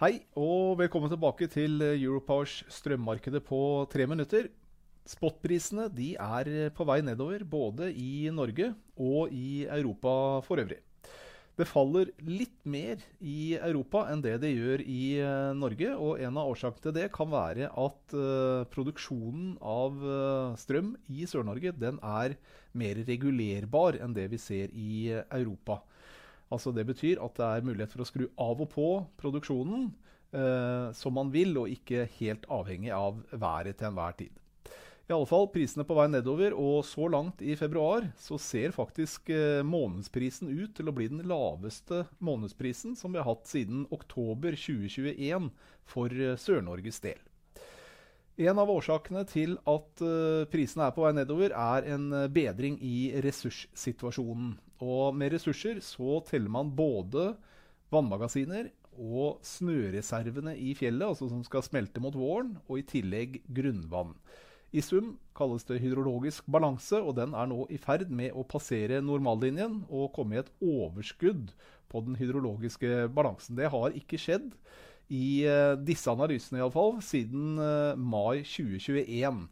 Hei og velkommen tilbake til Europowers strømmarkedet på tre minutter. Spotprisene de er på vei nedover både i Norge og i Europa for øvrig. Det faller litt mer i Europa enn det det gjør i eh, Norge. og En av årsakene til det kan være at produksjonen av strøm i Sør-Norge den er mer regulerbar enn det vi ser i Europa. Altså Det betyr at det er mulighet for å skru av og på produksjonen eh, som man vil, og ikke helt avhengig av været til enhver tid. I alle fall, prisene på vei nedover, og så langt i februar så ser faktisk eh, månedsprisen ut til å bli den laveste månedsprisen som vi har hatt siden oktober 2021 for eh, Sør-Norges del. En av årsakene til at uh, prisene er på vei nedover, er en uh, bedring i ressurssituasjonen. Og med ressurser så teller man både vannmagasiner og snøreservene i fjellet, altså som skal smelte mot våren, og i tillegg grunnvann. I sum kalles det hydrologisk balanse, og den er nå i ferd med å passere normallinjen og komme i et overskudd på den hydrologiske balansen. Det har ikke skjedd i uh, disse analysene iallfall, siden uh, mai 2021.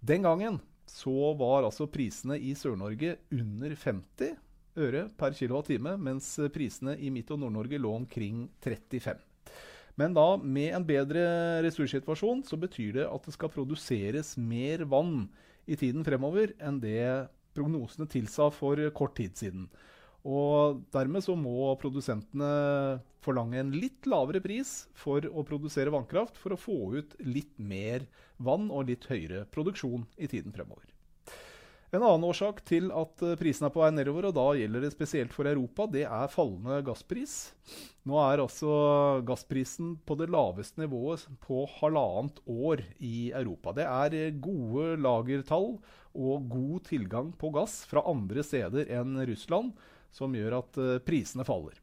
Den gangen så var altså prisene i Sør-Norge under 50 øre per kWt, mens prisene i Midt- og Nord-Norge lå omkring 35. Men da med en bedre ressurssituasjon så betyr det at det skal produseres mer vann i tiden fremover enn det prognosene tilsa for kort tid siden. Og dermed så må produsentene forlange en litt lavere pris for å produsere vannkraft, for å få ut litt mer vann og litt høyere produksjon i tiden fremover. En annen årsak til at prisene er på vei nedover, og da gjelder det spesielt for Europa, det er fallende gasspris. Nå er altså gassprisen på det laveste nivået på halvannet år i Europa. Det er gode lagertall og god tilgang på gass fra andre steder enn Russland som gjør at eh, prisene faller.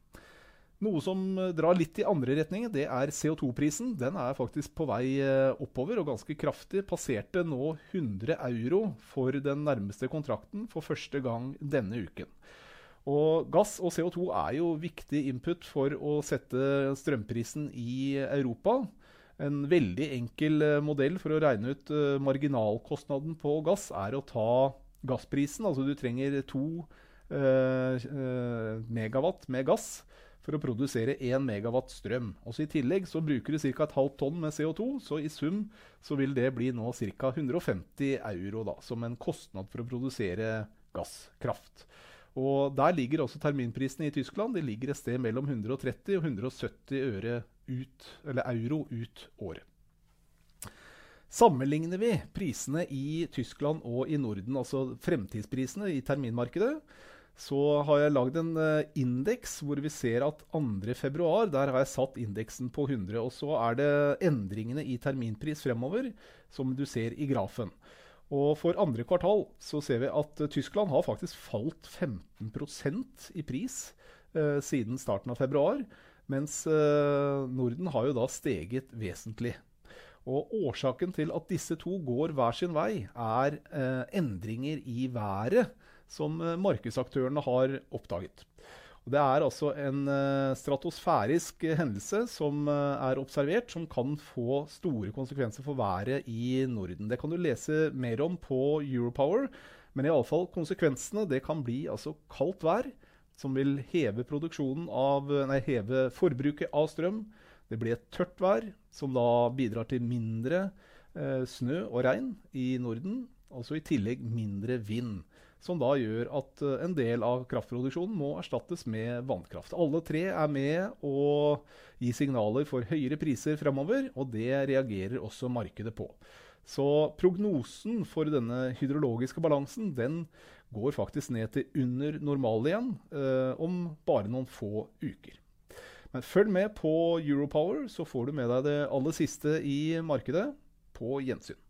Noe som eh, drar litt i andre retning, det er CO2-prisen. Den er faktisk på vei eh, oppover, og ganske kraftig. Passerte nå 100 euro for den nærmeste kontrakten for første gang denne uken. Og Gass og CO2 er jo viktig input for å sette strømprisen i Europa. En veldig enkel modell for å regne ut marginalkostnaden på gass er å ta gassprisen. Altså du trenger to Eh, eh, megawatt med gass for å produsere 1 megawatt strøm. Også I tillegg så bruker du ca. et halvt tonn med CO2, så i sum så vil det bli nå ca. 150 euro da, som en kostnad for å produsere gasskraft. Og Der ligger også terminprisene i Tyskland. De ligger et sted mellom 130 og 170 øre ut, euro ut året. Sammenligner vi prisene i Tyskland og i Norden, altså fremtidsprisene i terminmarkedet, så har jeg lagd en uh, indeks hvor vi ser at 2.2. Der har jeg satt indeksen på 100. Og så er det endringene i terminpris fremover, som du ser i grafen. Og for andre kvartal så ser vi at uh, Tyskland har faktisk falt 15% i pris uh, siden starten av februar. Mens Norden har jo da steget vesentlig. Og Årsaken til at disse to går hver sin vei, er endringer i været som eh, markedsaktørene har oppdaget. Det er altså en eh, stratosfærisk hendelse som eh, er observert, som kan få store konsekvenser for været i Norden. Det kan du lese mer om på Europower, men i alle fall konsekvensene det kan bli altså kaldt vær, som vil heve, av, nei, heve forbruket av strøm. Det blir et tørt vær, som da bidrar til mindre eh, snø og regn i Norden. Altså i tillegg mindre vind som da gjør at eh, en del av kraftproduksjonen må erstattes med vannkraft. Alle tre er med å gi signaler for høyere priser fremover, og det reagerer også markedet på. Så prognosen for denne hydrologiske balansen den går faktisk ned til under normal igjen eh, om bare noen få uker. Men følg med på Europower, så får du med deg det aller siste i markedet på gjensyn.